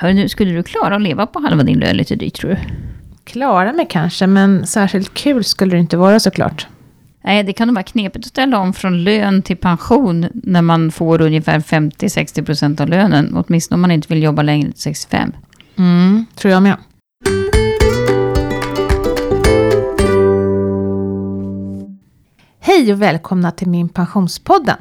Hör nu, skulle du klara att leva på halva din lön lite dyrt tror du? Klara mig kanske, men särskilt kul skulle det inte vara såklart. Nej, det kan nog vara knepigt att ställa om från lön till pension när man får ungefär 50-60% av lönen. Åtminstone om man inte vill jobba längre till 65. Mm, tror jag med. Hej och välkomna till min pensionspodden.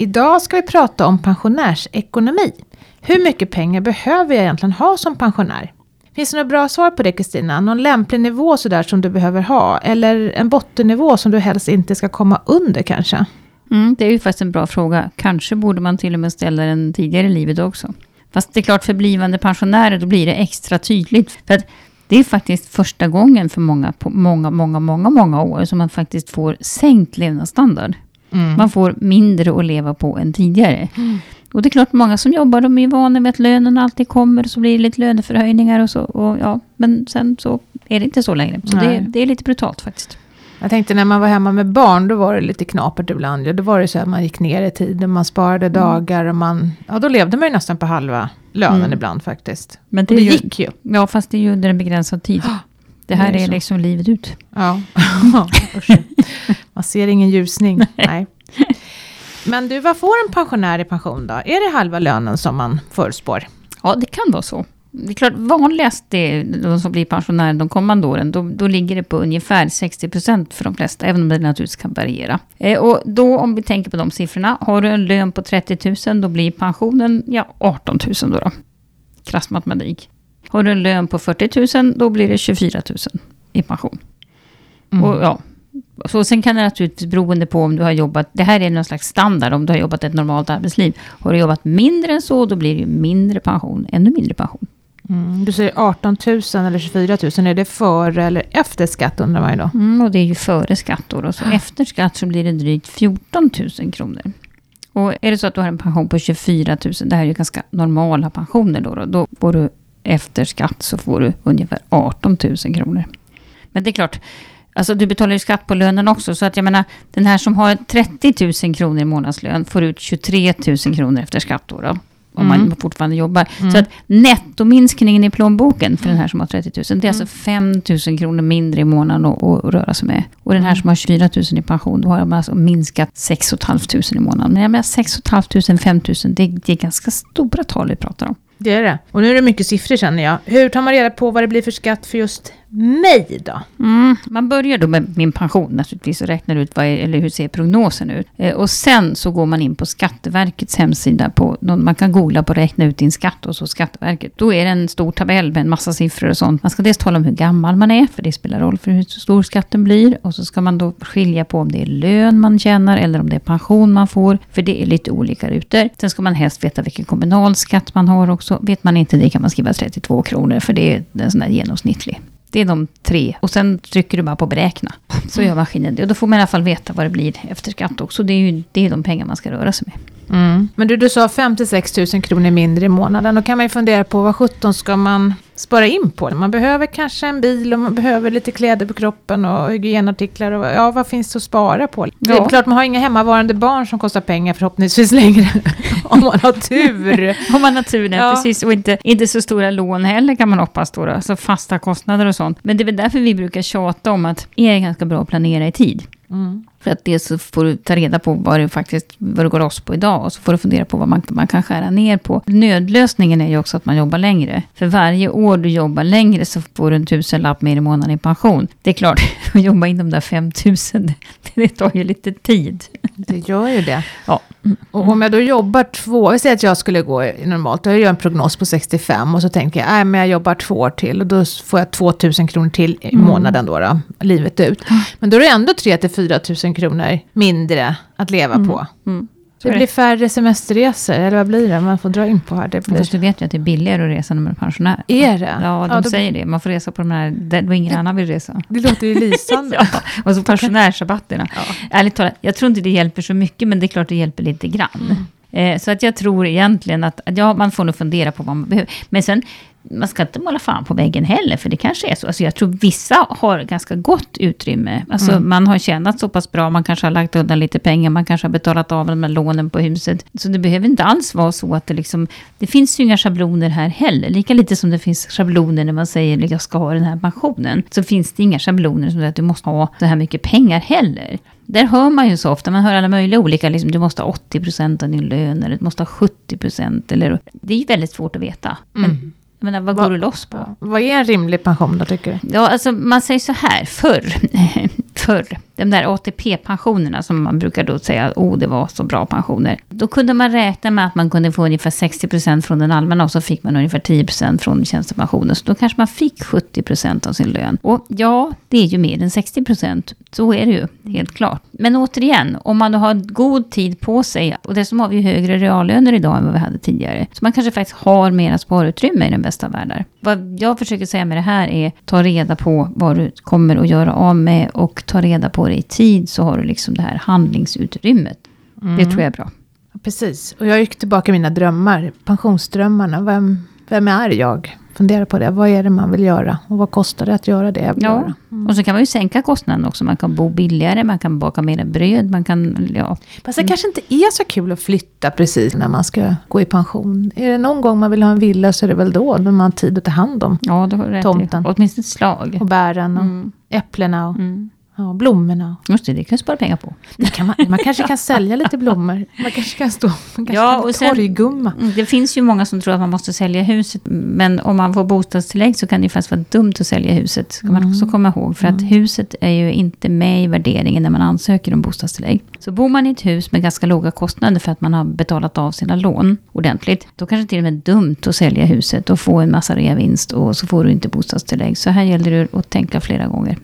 Idag ska vi prata om pensionärsekonomi. Hur mycket pengar behöver jag egentligen ha som pensionär? Finns det några bra svar på det Kristina? Någon lämplig nivå sådär som du behöver ha? Eller en bottennivå som du helst inte ska komma under kanske? Mm, det är ju faktiskt en bra fråga. Kanske borde man till och med ställa den tidigare i livet också. Fast det är klart för blivande pensionärer då blir det extra tydligt. För att det är faktiskt första gången för många på många, många, många, många år som man faktiskt får sänkt levnadsstandard. Mm. Man får mindre att leva på än tidigare. Mm. Och det är klart, många som jobbar, de är vana vid att lönen alltid kommer, så blir det lite löneförhöjningar och så. Och ja, men sen så är det inte så längre. Så det, det, är lite brutalt faktiskt. Jag tänkte när man var hemma med barn, då var det lite knapert ibland. Ja, då var det så att man gick ner i tiden, man sparade mm. dagar och man... Ja, då levde man ju nästan på halva lönen mm. ibland faktiskt. Men det, det gick ju. Ja, fast det är ju under en begränsad tid. Det här det är, är liksom livet ut. Ja, man ser ingen ljusning. Nej. Men du, vad får en pensionär i pension då? Är det halva lönen som man förutspår? Ja, det kan vara så. Det är klart, vanligast är de som blir pensionärer de kommande åren. Då, då ligger det på ungefär 60 procent för de flesta, även om det naturligtvis kan variera. Eh, och då, om vi tänker på de siffrorna, har du en lön på 30 000, då blir pensionen ja, 18 000 då. då. Krass matematik. Har du en lön på 40 000, då blir det 24 000 i pension. Mm. Och ja, så sen kan det naturligtvis beroende på om du har jobbat, det här är någon slags standard om du har jobbat ett normalt arbetsliv. Har du jobbat mindre än så, då blir det ju mindre pension, ännu mindre pension. Mm, du säger 18 000 eller 24 000, är det före eller efter skatt undrar man ju då? Mm, och det är ju före skatt då, då. så efter skatt så blir det drygt 14 000 kronor. Och är det så att du har en pension på 24 000, det här är ju ganska normala pensioner då, då, då får du efter skatt så får du ungefär 18 000 kronor. Men det är klart, Alltså du betalar ju skatt på lönen också. Så att jag menar, den här som har 30 000 kronor i månadslön får ut 23 000 kronor efter skatt då. då om mm. man fortfarande jobbar. Mm. Så att nettominskningen i plånboken för den här som har 30 000, det är alltså 5 mm. 000 kronor mindre i månaden att, att röra sig med. Och den här mm. som har 24 000 i pension, då har man alltså minskat 6 500 i månaden. Men jag menar 6 500, 5 000, det, det är ganska stora tal vi pratar om. Det är det. Och nu är det mycket siffror känner jag. Hur tar man reda på vad det blir för skatt för just mig då? Mm, man börjar då med min pension naturligtvis och räknar ut vad är, eller hur ser prognosen ut. Eh, och sen så går man in på Skatteverkets hemsida. På, man kan googla på räkna ut din skatt och så Skatteverket. Då är det en stor tabell med en massa siffror och sånt. Man ska dels tala om hur gammal man är, för det spelar roll för hur stor skatten blir. Och så ska man då skilja på om det är lön man tjänar eller om det är pension man får. För det är lite olika rutor. Sen ska man helst veta vilken kommunalskatt man har också. Vet man inte det kan man skriva 32 kronor, för det är en sån här genomsnittlig. Det är de tre. Och sen trycker du bara på beräkna. Så gör maskinen det. Och då får man i alla fall veta vad det blir efter skatt också. Det är ju det är de pengar man ska röra sig med. Mm. Men du, du sa 56 000 kronor mindre i månaden. Då kan man ju fundera på vad 17 ska man spara in på? Man behöver kanske en bil och man behöver lite kläder på kroppen och hygienartiklar. Och, ja, vad finns det att spara på? Ja. Det är klart, man har inga hemmavarande barn som kostar pengar förhoppningsvis längre. om man har tur. om man har tur, ja. precis. Och inte, inte så stora lån heller kan man hoppas då, då. Alltså fasta kostnader och sånt. Men det är väl därför vi brukar tjata om att det är ganska bra att planera i tid. Mm. För att dels så får du ta reda på vad det faktiskt vad det går loss på idag. Och så får du fundera på vad man, man kan skära ner på. Nödlösningen är ju också att man jobbar längre. För varje år du jobbar längre så får du en tusenlapp mer i månaden i pension. Det är klart, att jobba in de där 5000, det tar ju lite tid. Det gör ju det. Ja. Och om jag då jobbar två, vi säger att jag skulle gå normalt, då gör jag en prognos på 65 och så tänker jag, nej men jag jobbar två år till och då får jag 2000 kronor till i mm. månaden då, då livet ut. Men då är det ändå 3 till 4000 kronor mindre att leva mm. på. Mm. Det blir färre semesterresor, eller vad blir det? Man får dra in på här. Det blir... Fast du vet ju att det är billigare att resa när man är pensionär. Är det? Ja, de ja, då... säger det. Man får resa på de här, där ingen annan vill resa. Det låter ju lysande. ja, och så pensionärsrabatterna. Ja. Ärligt talat, jag tror inte det hjälper så mycket, men det är klart det hjälper lite grann. Mm. Eh, så att jag tror egentligen att, ja, man får nog fundera på vad man behöver. Men sen, man ska inte måla fan på väggen heller, för det kanske är så. Alltså jag tror vissa har ganska gott utrymme. Alltså mm. man har tjänat så pass bra, man kanske har lagt undan lite pengar, man kanske har betalat av de här lånen på huset. Så det behöver inte alls vara så att det liksom... Det finns ju inga schabloner här heller. Lika lite som det finns schabloner när man säger att jag ska ha den här pensionen. Så finns det inga schabloner som säger att du måste ha så här mycket pengar heller. Där hör man ju så ofta, man hör alla möjliga olika, liksom, du måste ha 80% av din lön, eller du måste ha 70%, eller... Det är ju väldigt svårt att veta. Mm. Jag menar, vad, vad går du loss på? Vad är en rimlig pension då, tycker du? Ja, alltså man säger så här, förr, förr, de där ATP-pensionerna som man brukar då säga, oh det var så bra pensioner. Då kunde man räkna med att man kunde få ungefär 60% från den allmänna och så fick man ungefär 10% från tjänstepensionen. Så då kanske man fick 70% av sin lön. Och ja, det är ju mer än 60%. Så är det ju, helt klart. Men återigen, om man då har god tid på sig, och dessutom har vi högre reallöner idag än vad vi hade tidigare. Så man kanske faktiskt har mera sparutrymme i den bästa av världar. Vad jag försöker säga med det här är, ta reda på vad du kommer att göra av med och ta reda på det i tid så har du liksom det här handlingsutrymmet. Mm. Det tror jag är bra. Precis, och jag gick tillbaka mina drömmar, pensionsdrömmarna. Vem, vem är jag? fundera på det. Vad är det man vill göra? Och vad kostar det att göra det? Ja, mm. och så kan man ju sänka kostnaden också. Man kan bo billigare, man kan baka mer bröd, man kan... Ja. Fast det mm. kanske inte är så kul att flytta precis när man ska gå i pension. Är det någon gång man vill ha en villa så är det väl då, när man har tid att ta hand om ja, då har tomten. Åtminstone ett slag. Och bären och mm. äpplena. Och, mm. Ja, blommorna. Just det, det kan du spara pengar på. Kan man, man, kanske kan sälja lite blommor. Man kanske kan stå man kanske ja, och sen, torggumma. Mm, det finns ju många som tror att man måste sälja huset. Men om man får bostadstillägg så kan det faktiskt vara dumt att sälja huset. ska man också mm. komma ihåg. För att mm. huset är ju inte med i värderingen när man ansöker om bostadstillägg. Så bor man i ett hus med ganska låga kostnader för att man har betalat av sina lån ordentligt. Då kanske det till och med är dumt att sälja huset och få en massa reavinst och så får du inte bostadstillägg. Så här gäller det att tänka flera gånger.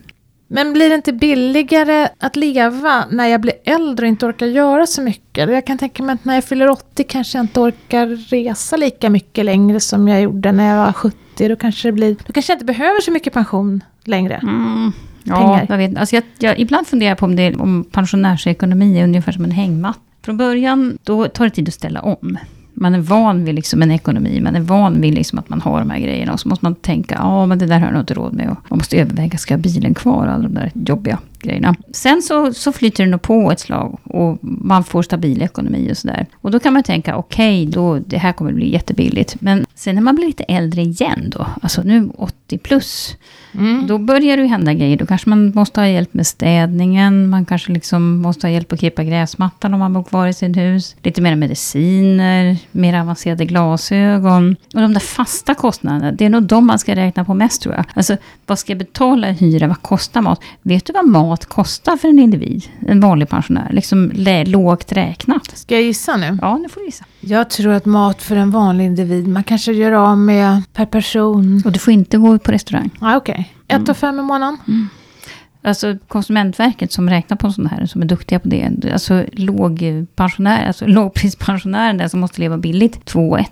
Men blir det inte billigare att leva när jag blir äldre och inte orkar göra så mycket? Jag kan tänka mig att när jag fyller 80 kanske jag inte orkar resa lika mycket längre som jag gjorde när jag var 70. Då kanske, det blir, då kanske jag inte behöver så mycket pension längre. Mm. Ja, Pengar. jag vet. Alltså jag, jag, ibland funderar jag på om, det, om pensionärsekonomi är ungefär som en hängmatt. Från början, då tar det tid att ställa om man är van vid liksom en ekonomi, man är van vid liksom att man har de här grejerna. Och så måste man tänka, ja men det där har jag nog inte råd med. Och man måste överväga, ska jag ha bilen kvar? Alla de där jobbiga grejerna. Sen så, så flyter det nog på ett slag och man får stabil ekonomi och sådär. Och då kan man tänka, okej, okay, det här kommer bli jättebilligt. Men sen när man blir lite äldre igen då, alltså nu 80 plus, mm. då börjar det hända grejer. Då kanske man måste ha hjälp med städningen, man kanske liksom måste ha hjälp att klippa gräsmattan om man bor kvar i sitt hus. Lite mer mediciner, mer avancerade glasögon. Och de där fasta kostnaderna, det är nog de man ska räkna på mest tror jag. Alltså, vad ska jag betala i hyra? Vad kostar mat? Vet du vad mat mat kostar för en individ, en vanlig pensionär? Liksom lågt räknat. Ska jag gissa nu? Ja, nu får du gissa. Jag tror att mat för en vanlig individ, man kanske gör av med per person. Och du får inte gå på restaurang? Ah, Okej, okay. ett och fem i månaden. Mm. Alltså Konsumentverket som räknar på sådana här, som är duktiga på det. Alltså lågpensionär, alltså lågprispensionären där som måste leva billigt, 2 och 1.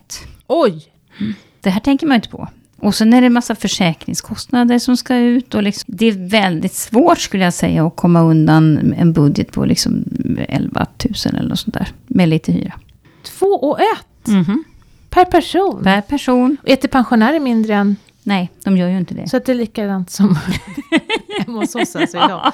Oj! Mm. Det här tänker man inte på. Och sen är det en massa försäkringskostnader som ska ut. Och liksom, det är väldigt svårt skulle jag säga att komma undan en budget på liksom 11 000 eller något sånt där. Med lite hyra. Två och ett? Mm -hmm. Per person? Per person. Äter pensionärer mindre än? Nej, de gör ju inte det. Så att det är likadant som hemma hos oss alltså idag.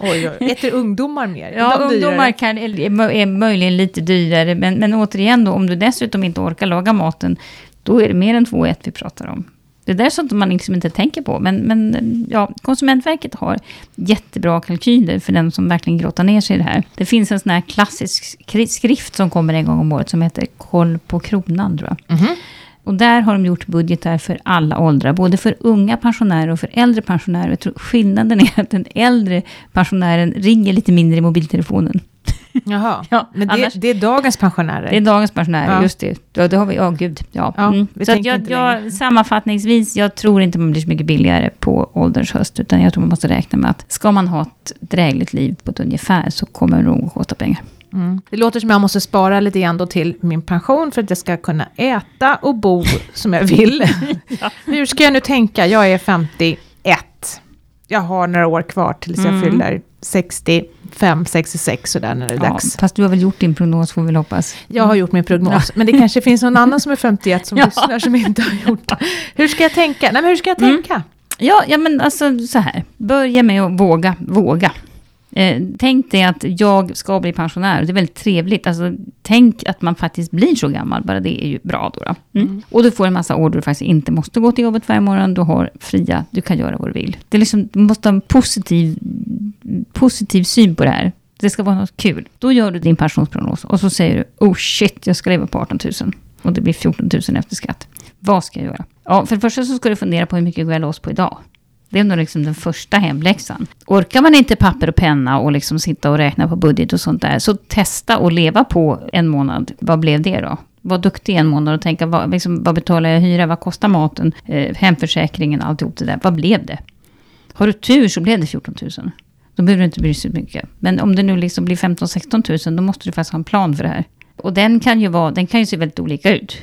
Oj, oj. Äter ungdomar mer? Ja, ungdomar kan, är möjligen lite dyrare. Men, men återigen då, om du dessutom inte orkar laga maten, då är det mer än två och ett vi pratar om. Det där är sånt man liksom inte tänker på. Men, men ja, Konsumentverket har jättebra kalkyler för den som verkligen grottar ner sig i det här. Det finns en sån här klassisk skrift som kommer en gång om året som heter Koll på kronan, tror jag. Mm -hmm. Och där har de gjort budgetar för alla åldrar, både för unga pensionärer och för äldre pensionärer. Jag tror skillnaden är att den äldre pensionären ringer lite mindre i mobiltelefonen. Jaha, ja, men det, annars, det, är dagens pensionärer? Det är dagens pensionärer, ja. just det. Ja, det har vi, ja oh, gud. Ja. ja mm. Så jag, jag, sammanfattningsvis, jag tror inte man blir så mycket billigare på ålderns höst, utan jag tror man måste räkna med att ska man ha ett drägligt liv på ett ungefär, så kommer det nog att kosta pengar. Mm. Det låter som jag måste spara lite grann då till min pension för att jag ska kunna äta och bo som jag vill. ja. Hur ska jag nu tänka? Jag är 51. Jag har några år kvar tills jag mm. fyller 60. 5, 66 sådär när det är ja, dags. Fast du har väl gjort din prognos får vi väl hoppas. Jag har gjort min prognos, men det kanske finns någon annan som är 51 som ja. lyssnar som inte har gjort det. Hur ska jag tänka? Nej men hur ska jag mm. tänka? Ja, ja men alltså så här. Börja med att våga, våga. Eh, tänk dig att jag ska bli pensionär. Det är väldigt trevligt. Alltså, tänk att man faktiskt blir så gammal. Bara det är ju bra då. då. Mm. Mm. Och du får en massa då du faktiskt inte måste gå till jobbet varje morgon. Du har fria, du kan göra vad du vill. Det är liksom, du måste ha en positiv, positiv syn på det här. Det ska vara något kul. Då gör du din pensionsprognos och så säger du, oh shit, jag ska leva på 18 000. Och det blir 14 000 efter skatt. Vad ska jag göra? Ja, för det första så ska du fundera på hur mycket går jag loss på idag? Det är nog liksom den första hemläxan. Orkar man inte papper och penna och liksom sitta och räkna på budget och sånt där, så testa att leva på en månad. Vad blev det då? Var duktig en månad och tänka, vad, liksom, vad betalar jag hyra, vad kostar maten, eh, hemförsäkringen, alltihop det där. Vad blev det? Har du tur så blev det 14 000. Då behöver du inte bry dig så mycket. Men om det nu liksom blir 15-16 000, då måste du faktiskt ha en plan för det här. Och den kan ju, vara, den kan ju se väldigt olika ut.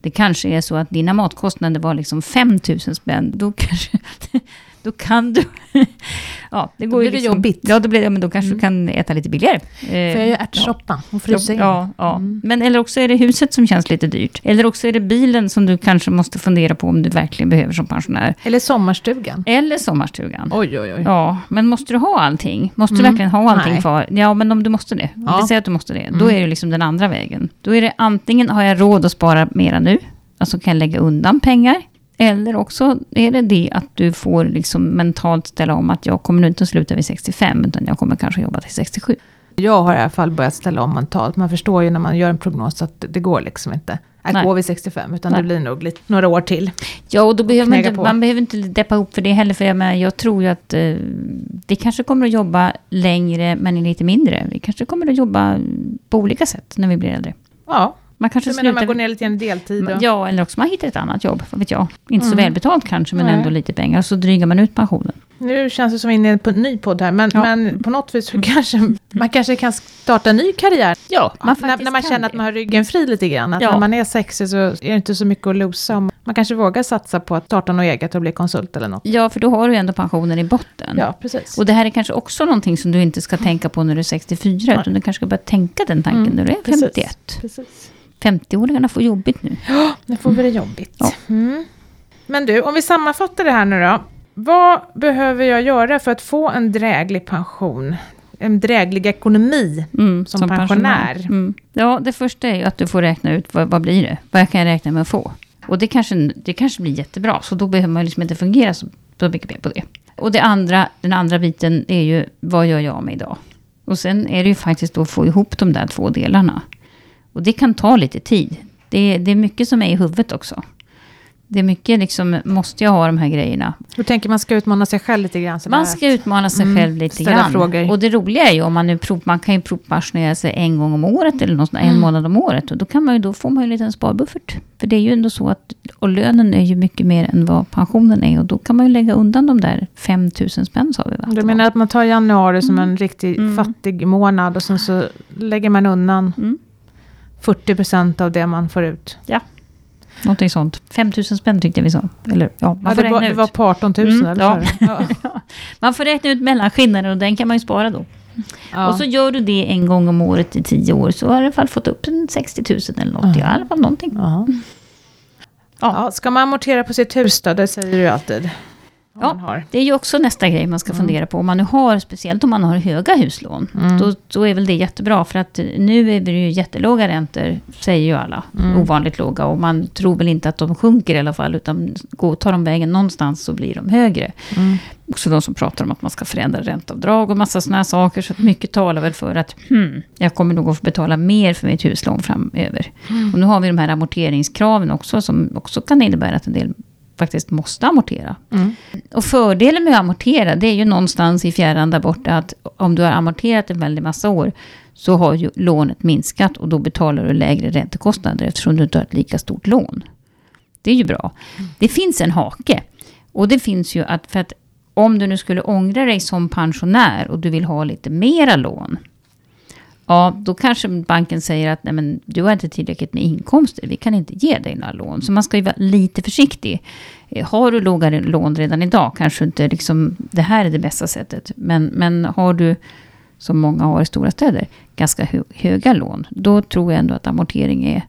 Det kanske är så att dina matkostnader var liksom 5 000 spänn. Då kanske... Då kan du... ja, det går då blir ju liksom, det jobbigt. Ja, då, blir, ja, men då kanske mm. du kan äta lite billigare. Får jag göra ärtsoppa och frysa in? Ja, ja. Mm. Men eller också är det huset som känns lite dyrt. Eller också är det bilen som du kanske måste fundera på om du verkligen behöver som pensionär. Eller sommarstugan. Eller sommarstugan. Oj, oj, oj. Ja, men måste du ha allting? Måste mm. du verkligen ha allting Nej. kvar? Ja, men om du måste det. Ja. vi säger att du måste det. Då mm. är det liksom den andra vägen. Då är det antingen har jag råd att spara mera nu. Alltså kan jag lägga undan pengar. Eller också är det det att du får liksom mentalt ställa om att jag kommer inte att sluta vid 65, utan jag kommer kanske jobba till 67. Jag har i alla fall börjat ställa om mentalt. Man förstår ju när man gör en prognos att det går liksom inte att Nej. gå vid 65, utan Nej. det blir nog lite, några år till. Ja, och då behöver man, inte, man behöver inte deppa upp för det heller, för jag, menar, jag tror ju att eh, vi kanske kommer att jobba längre, men lite mindre. Vi kanske kommer att jobba på olika sätt när vi blir äldre. Ja, man kanske slutar... man går ner lite i en deltid? Då? Ja, eller också man hittar ett annat jobb, vad vet jag. Inte mm. så välbetalt kanske, men Nej. ändå lite pengar. Så drygar man ut pensionen. Nu känns det som vi är inne på en ny podd här, men, ja. men på något vis kanske man kanske kan starta en ny karriär. Ja, man när, när man känner det. att man har ryggen fri lite grann. Att ja. när man är 60 så är det inte så mycket att losa. Man kanske vågar satsa på att starta något eget och bli konsult eller något. Ja, för då har du ändå pensionen i botten. Ja, precis. Och det här är kanske också någonting som du inte ska tänka på när du är 64, ja. utan du kanske ska börja tänka den tanken mm, när du är 51. Precis. precis. 50-åringarna får jobbigt nu. Ja, nu får vi det jobbigt. Ja. Mm. Men du, om vi sammanfattar det här nu då. Vad behöver jag göra för att få en dräglig pension? En dräglig ekonomi mm, som, som, pensionär? pensionär. Mm. Ja, det första är ju att du får räkna ut vad, vad blir det? Vad kan jag räkna med att få? Och det kanske, det kanske blir jättebra, så då behöver man liksom inte fungera så, så mycket mer på det. Och det andra, den andra biten är ju, vad gör jag med idag? Och sen är det ju faktiskt att få ihop de där två delarna. Och det kan ta lite tid. Det, det är mycket som är i huvudet också. Det är mycket liksom, måste jag ha de här grejerna? Du tänker man ska utmana sig själv lite grann? Man ska utmana sig mm, själv lite grann. Frågor. Och det roliga är ju om man nu prov, man kan ju provpensionera sig en gång om året eller något, mm. en månad om året. Och då, kan man ju, då får man ju en liten sparbuffert. För det är ju ändå så att, och lönen är ju mycket mer än vad pensionen är. Och då kan man ju lägga undan de där 5 000 spänn sa vi va? Du menar att man tar januari som mm. en riktigt mm. fattig månad och sen så lägger man undan? Mm. 40 procent av det man får ut. Ja, någonting sånt. 5 000 spänn tyckte vi sa. Eller, ja, man ja, det, var, det var på 18 000 mm, eller ja. ja. Man får räkna ut mellanskillnaden och den kan man ju spara då. Ja. Och så gör du det en gång om året i tio år så har du i alla fall fått upp en 60 000 eller något. Ja. I alla fall någonting. Ja. Ja. Ska man amortera på sitt hus då? Det säger du alltid. Ja, det är ju också nästa grej man ska mm. fundera på. Om man nu har, speciellt om man har höga huslån, mm. då, då är väl det jättebra. För att nu är det ju jättelåga räntor, säger ju alla. Mm. Ovanligt låga. Och man tror väl inte att de sjunker i alla fall. Utan går, tar de vägen någonstans så blir de högre. Mm. Också de som pratar om att man ska förändra ränteavdrag och massa sådana här saker. Så mycket talar väl för att hmm, jag kommer nog att få betala mer för mitt huslån framöver. Mm. Och nu har vi de här amorteringskraven också, som också kan innebära att en del faktiskt måste amortera. Mm. Och fördelen med att amortera, det är ju någonstans i fjärran där borta att om du har amorterat en väldig massa år så har ju lånet minskat och då betalar du lägre räntekostnader eftersom du inte har ett lika stort lån. Det är ju bra. Mm. Det finns en hake. Och det finns ju att, för att om du nu skulle ångra dig som pensionär och du vill ha lite mera lån, Ja, då kanske banken säger att nej, men, du har inte tillräckligt med inkomster. Vi kan inte ge dig några lån. Så man ska ju vara lite försiktig. Eh, har du låga lån redan idag kanske inte liksom, det här är det bästa sättet. Men, men har du som många har i stora städer, ganska höga lån. Då tror jag ändå att amortering är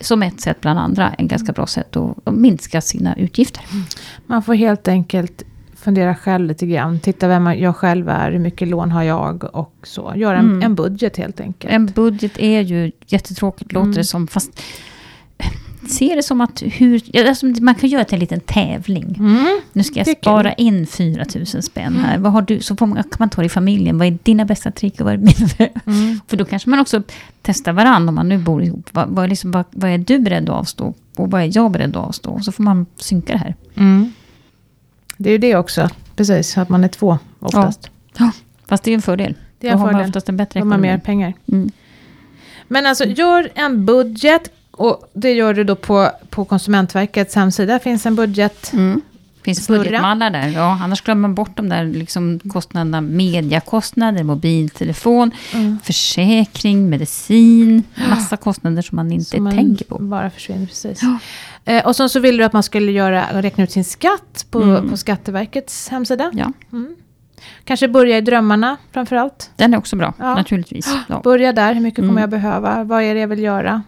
som ett sätt bland andra, en ganska bra sätt att, minska sina utgifter. Mm. Man får helt enkelt fundera själv lite grann. Titta vem jag själv är, hur mycket lån har jag och så. Göra en, mm. en budget helt enkelt. En budget är ju jättetråkigt, låter mm. det som. Fast se det som att hur, alltså man kan göra till en liten tävling. Mm, nu ska jag spara in 4 000 spänn här. Vad har du, så får man, kan man ta det i familjen. Vad är dina bästa trick och vad är mina? Mm. För då kanske man också testar varandra om man nu bor ihop. Vad, vad, är liksom, vad, vad, är du beredd att avstå? Och vad är jag beredd att avstå? Så får man synka det här. Mm. Det är ju det också. Precis, att man är två oftast. Ja, fast det är en fördel. Det är en då fördel. har man oftast en bättre ekonomi. Då har man mer pengar. Mm. Men alltså, gör en budget och det gör du då på, på Konsumentverkets hemsida, finns en budget. Mm. Finns budgetmallar där? Ja, annars glömmer man bort de där liksom kostnaderna. Mediakostnader, mobiltelefon, mm. försäkring, medicin. Massa kostnader som man inte som man tänker på. bara försvinner, precis. Ja. Eh, och sen så vill du att man skulle göra, räkna ut sin skatt på, mm. på Skatteverkets hemsida. Ja. Mm. Kanske börja i drömmarna framförallt. Den är också bra, ja. naturligtvis. Ja. Börja där, hur mycket kommer mm. jag behöva? Vad är det jag vill göra?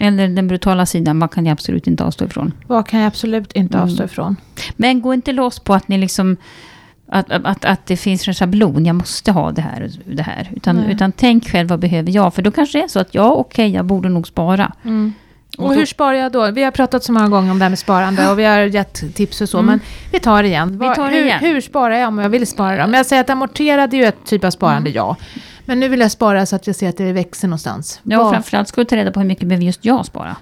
Eller den brutala sidan, vad kan jag absolut inte avstå ifrån? Vad kan jag absolut inte mm. avstå ifrån? Men gå inte loss på att ni liksom... Att, att, att det finns en schablon, jag måste ha det här det här. Utan, utan tänk själv, vad behöver jag? För då kanske det är så att, ja okej, okay, jag borde nog spara. Mm. Och, och hur sparar jag då? Vi har pratat så många gånger om det här med sparande och vi har gett tips och så, mm. men vi tar det igen. Vi tar det hur, igen. hur sparar jag om jag vill spara? Om jag säger att amorterad är ju ett typ av sparande, mm. ja. Men nu vill jag spara så att jag ser att det växer någonstans. Ja, och framförallt ska du ta reda på hur mycket behöver just jag spara.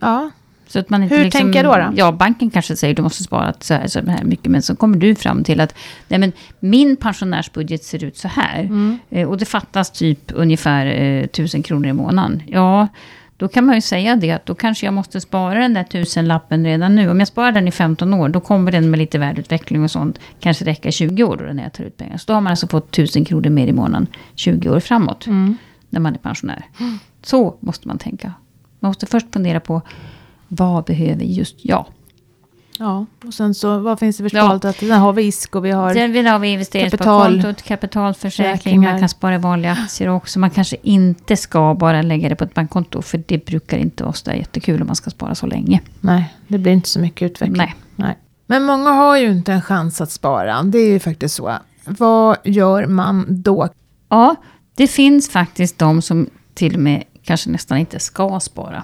Ja. Så att man inte Hur liksom, tänker jag då, då? Ja, banken kanske säger att du måste spara så här, så här mycket. Men så kommer du fram till att nej, men min pensionärsbudget ser ut så här. Mm. Eh, och det fattas typ ungefär eh, 1000 kronor i månaden. Ja, då kan man ju säga det att då kanske jag måste spara den där tusenlappen redan nu. Om jag sparar den i 15 år, då kommer den med lite värdeutveckling och sånt kanske räcka i 20 år då när jag tar ut pengar. Så då har man alltså fått 1000 kronor mer i månaden 20 år framåt. Mm. När man är pensionär. Så måste man tänka. Man måste först fundera på vad behöver just jag? Ja, och sen så vad finns det för spalt? Ja. Att sen har vi ISK och vi har Sen har vi investeringssparkontot, kapitalförsäkring, man kan spara i vanliga aktier också. Man kanske inte ska bara lägga det på ett bankkonto, för det brukar inte vara så jättekul om man ska spara så länge. Nej, det blir inte så mycket utveckling. Nej. Nej. Men många har ju inte en chans att spara, det är ju faktiskt så. Vad gör man då? Ja, det finns faktiskt de som till och med kanske nästan inte ska spara.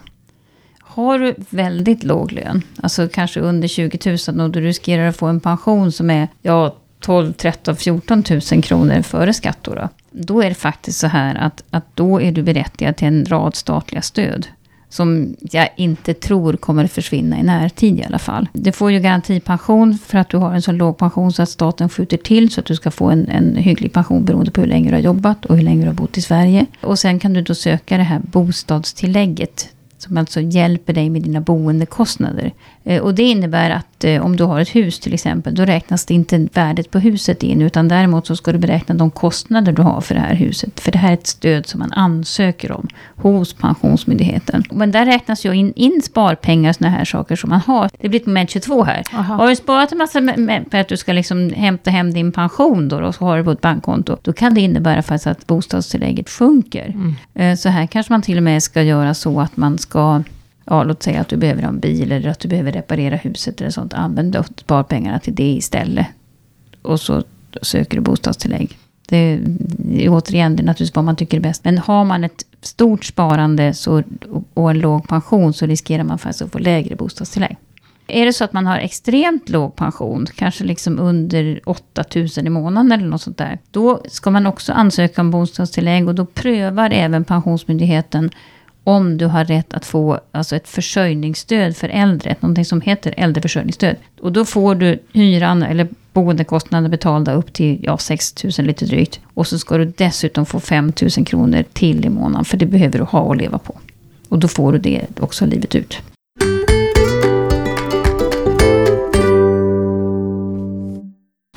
Har du väldigt låg lön, alltså kanske under 20 000 och du riskerar att få en pension som är ja, 12, 13, 14 000 kronor före skatt då, då, då är det faktiskt så här att, att då är du berättigad till en rad statliga stöd som jag inte tror kommer att försvinna i närtid i alla fall. Du får ju garantipension för att du har en så låg pension så att staten skjuter till så att du ska få en, en hygglig pension beroende på hur länge du har jobbat och hur länge du har bott i Sverige. Och sen kan du då söka det här bostadstillägget som alltså hjälper dig med dina boendekostnader. Eh, och det innebär att eh, om du har ett hus till exempel, då räknas det inte värdet på huset in, utan däremot så ska du beräkna de kostnader du har för det här huset. För det här är ett stöd som man ansöker om hos Pensionsmyndigheten. Men där räknas ju in, in sparpengar och sådana här saker som man har. Det blir ett moment 22 här. Aha. Har du sparat en massa för att du ska liksom hämta hem din pension då, och så har du på ett bankkonto, då kan det innebära faktiskt att bostadstillägget sjunker. Mm. Eh, så här kanske man till och med ska göra så att man ska ja, låt säga att du behöver en bil eller att du behöver reparera huset eller sånt. Använd då sparpengarna till det istället. Och så söker du bostadstillägg. Det är återigen, det är naturligtvis vad man tycker är bäst. Men har man ett stort sparande så, och en låg pension så riskerar man faktiskt att få lägre bostadstillägg. Är det så att man har extremt låg pension, kanske liksom under 8000 i månaden eller något sånt där. Då ska man också ansöka om bostadstillägg och då prövar även Pensionsmyndigheten om du har rätt att få alltså ett försörjningsstöd för äldre, någonting som heter äldreförsörjningsstöd. Och då får du hyran eller boendekostnader betalda upp till ja, 6 000 lite drygt. Och så ska du dessutom få 5 000 kronor till i månaden, för det behöver du ha och leva på. Och då får du det också livet ut.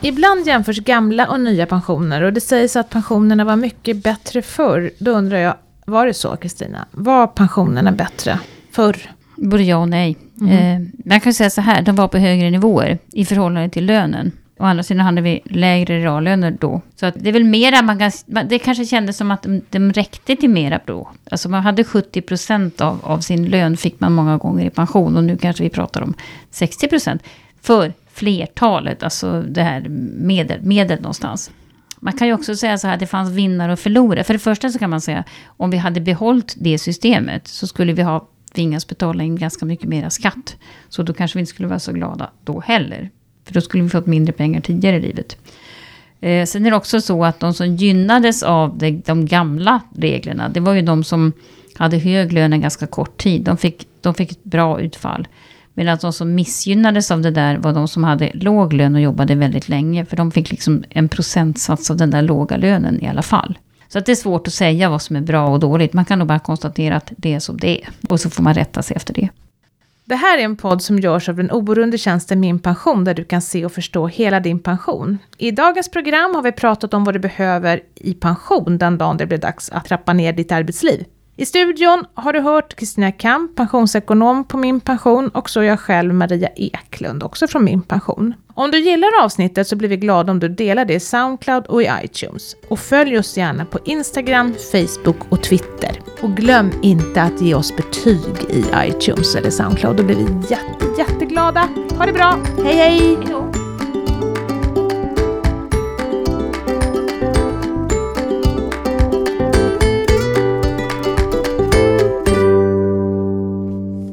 Ibland jämförs gamla och nya pensioner och det sägs att pensionerna var mycket bättre förr. Då undrar jag, var det så, Kristina? Var pensionerna bättre förr? Både ja och nej. Mm. Eh, man kan säga så här, de var på högre nivåer i förhållande till lönen. Å andra sidan hade vi lägre reallöner då. Så det är väl mera, man kan, det kanske kändes som att de, de räckte till mera då. Alltså man hade 70 procent av, av sin lön fick man många gånger i pension. Och nu kanske vi pratar om 60 procent. För flertalet, alltså det här medel, medel någonstans. Man kan ju också säga så här, att det fanns vinnare och förlorare. För det första så kan man säga, om vi hade behållit det systemet så skulle vi ha tvingats betala in ganska mycket mera skatt. Så då kanske vi inte skulle vara så glada då heller. För då skulle vi fått mindre pengar tidigare i livet. Eh, sen är det också så att de som gynnades av de, de gamla reglerna, det var ju de som hade hög lön en ganska kort tid. De fick, de fick ett bra utfall. Medan de som missgynnades av det där var de som hade låg lön och jobbade väldigt länge. För de fick liksom en procentsats av den där låga lönen i alla fall. Så att det är svårt att säga vad som är bra och dåligt. Man kan nog bara konstatera att det är som det är. Och så får man rätta sig efter det. Det här är en podd som görs av den oberoende tjänsten Min Pension, där du kan se och förstå hela din pension. I dagens program har vi pratat om vad du behöver i pension den dagen det blir dags att trappa ner ditt arbetsliv. I studion har du hört Kristina Kamp, pensionsekonom på Min Pension och så jag själv Maria Eklund, också från Min Pension. Om du gillar avsnittet så blir vi glada om du delar det i Soundcloud och i iTunes. Och följ oss gärna på Instagram, Facebook och Twitter. Och glöm inte att ge oss betyg i iTunes eller Soundcloud, då blir vi jätte, jätteglada. Ha det bra, hej hej!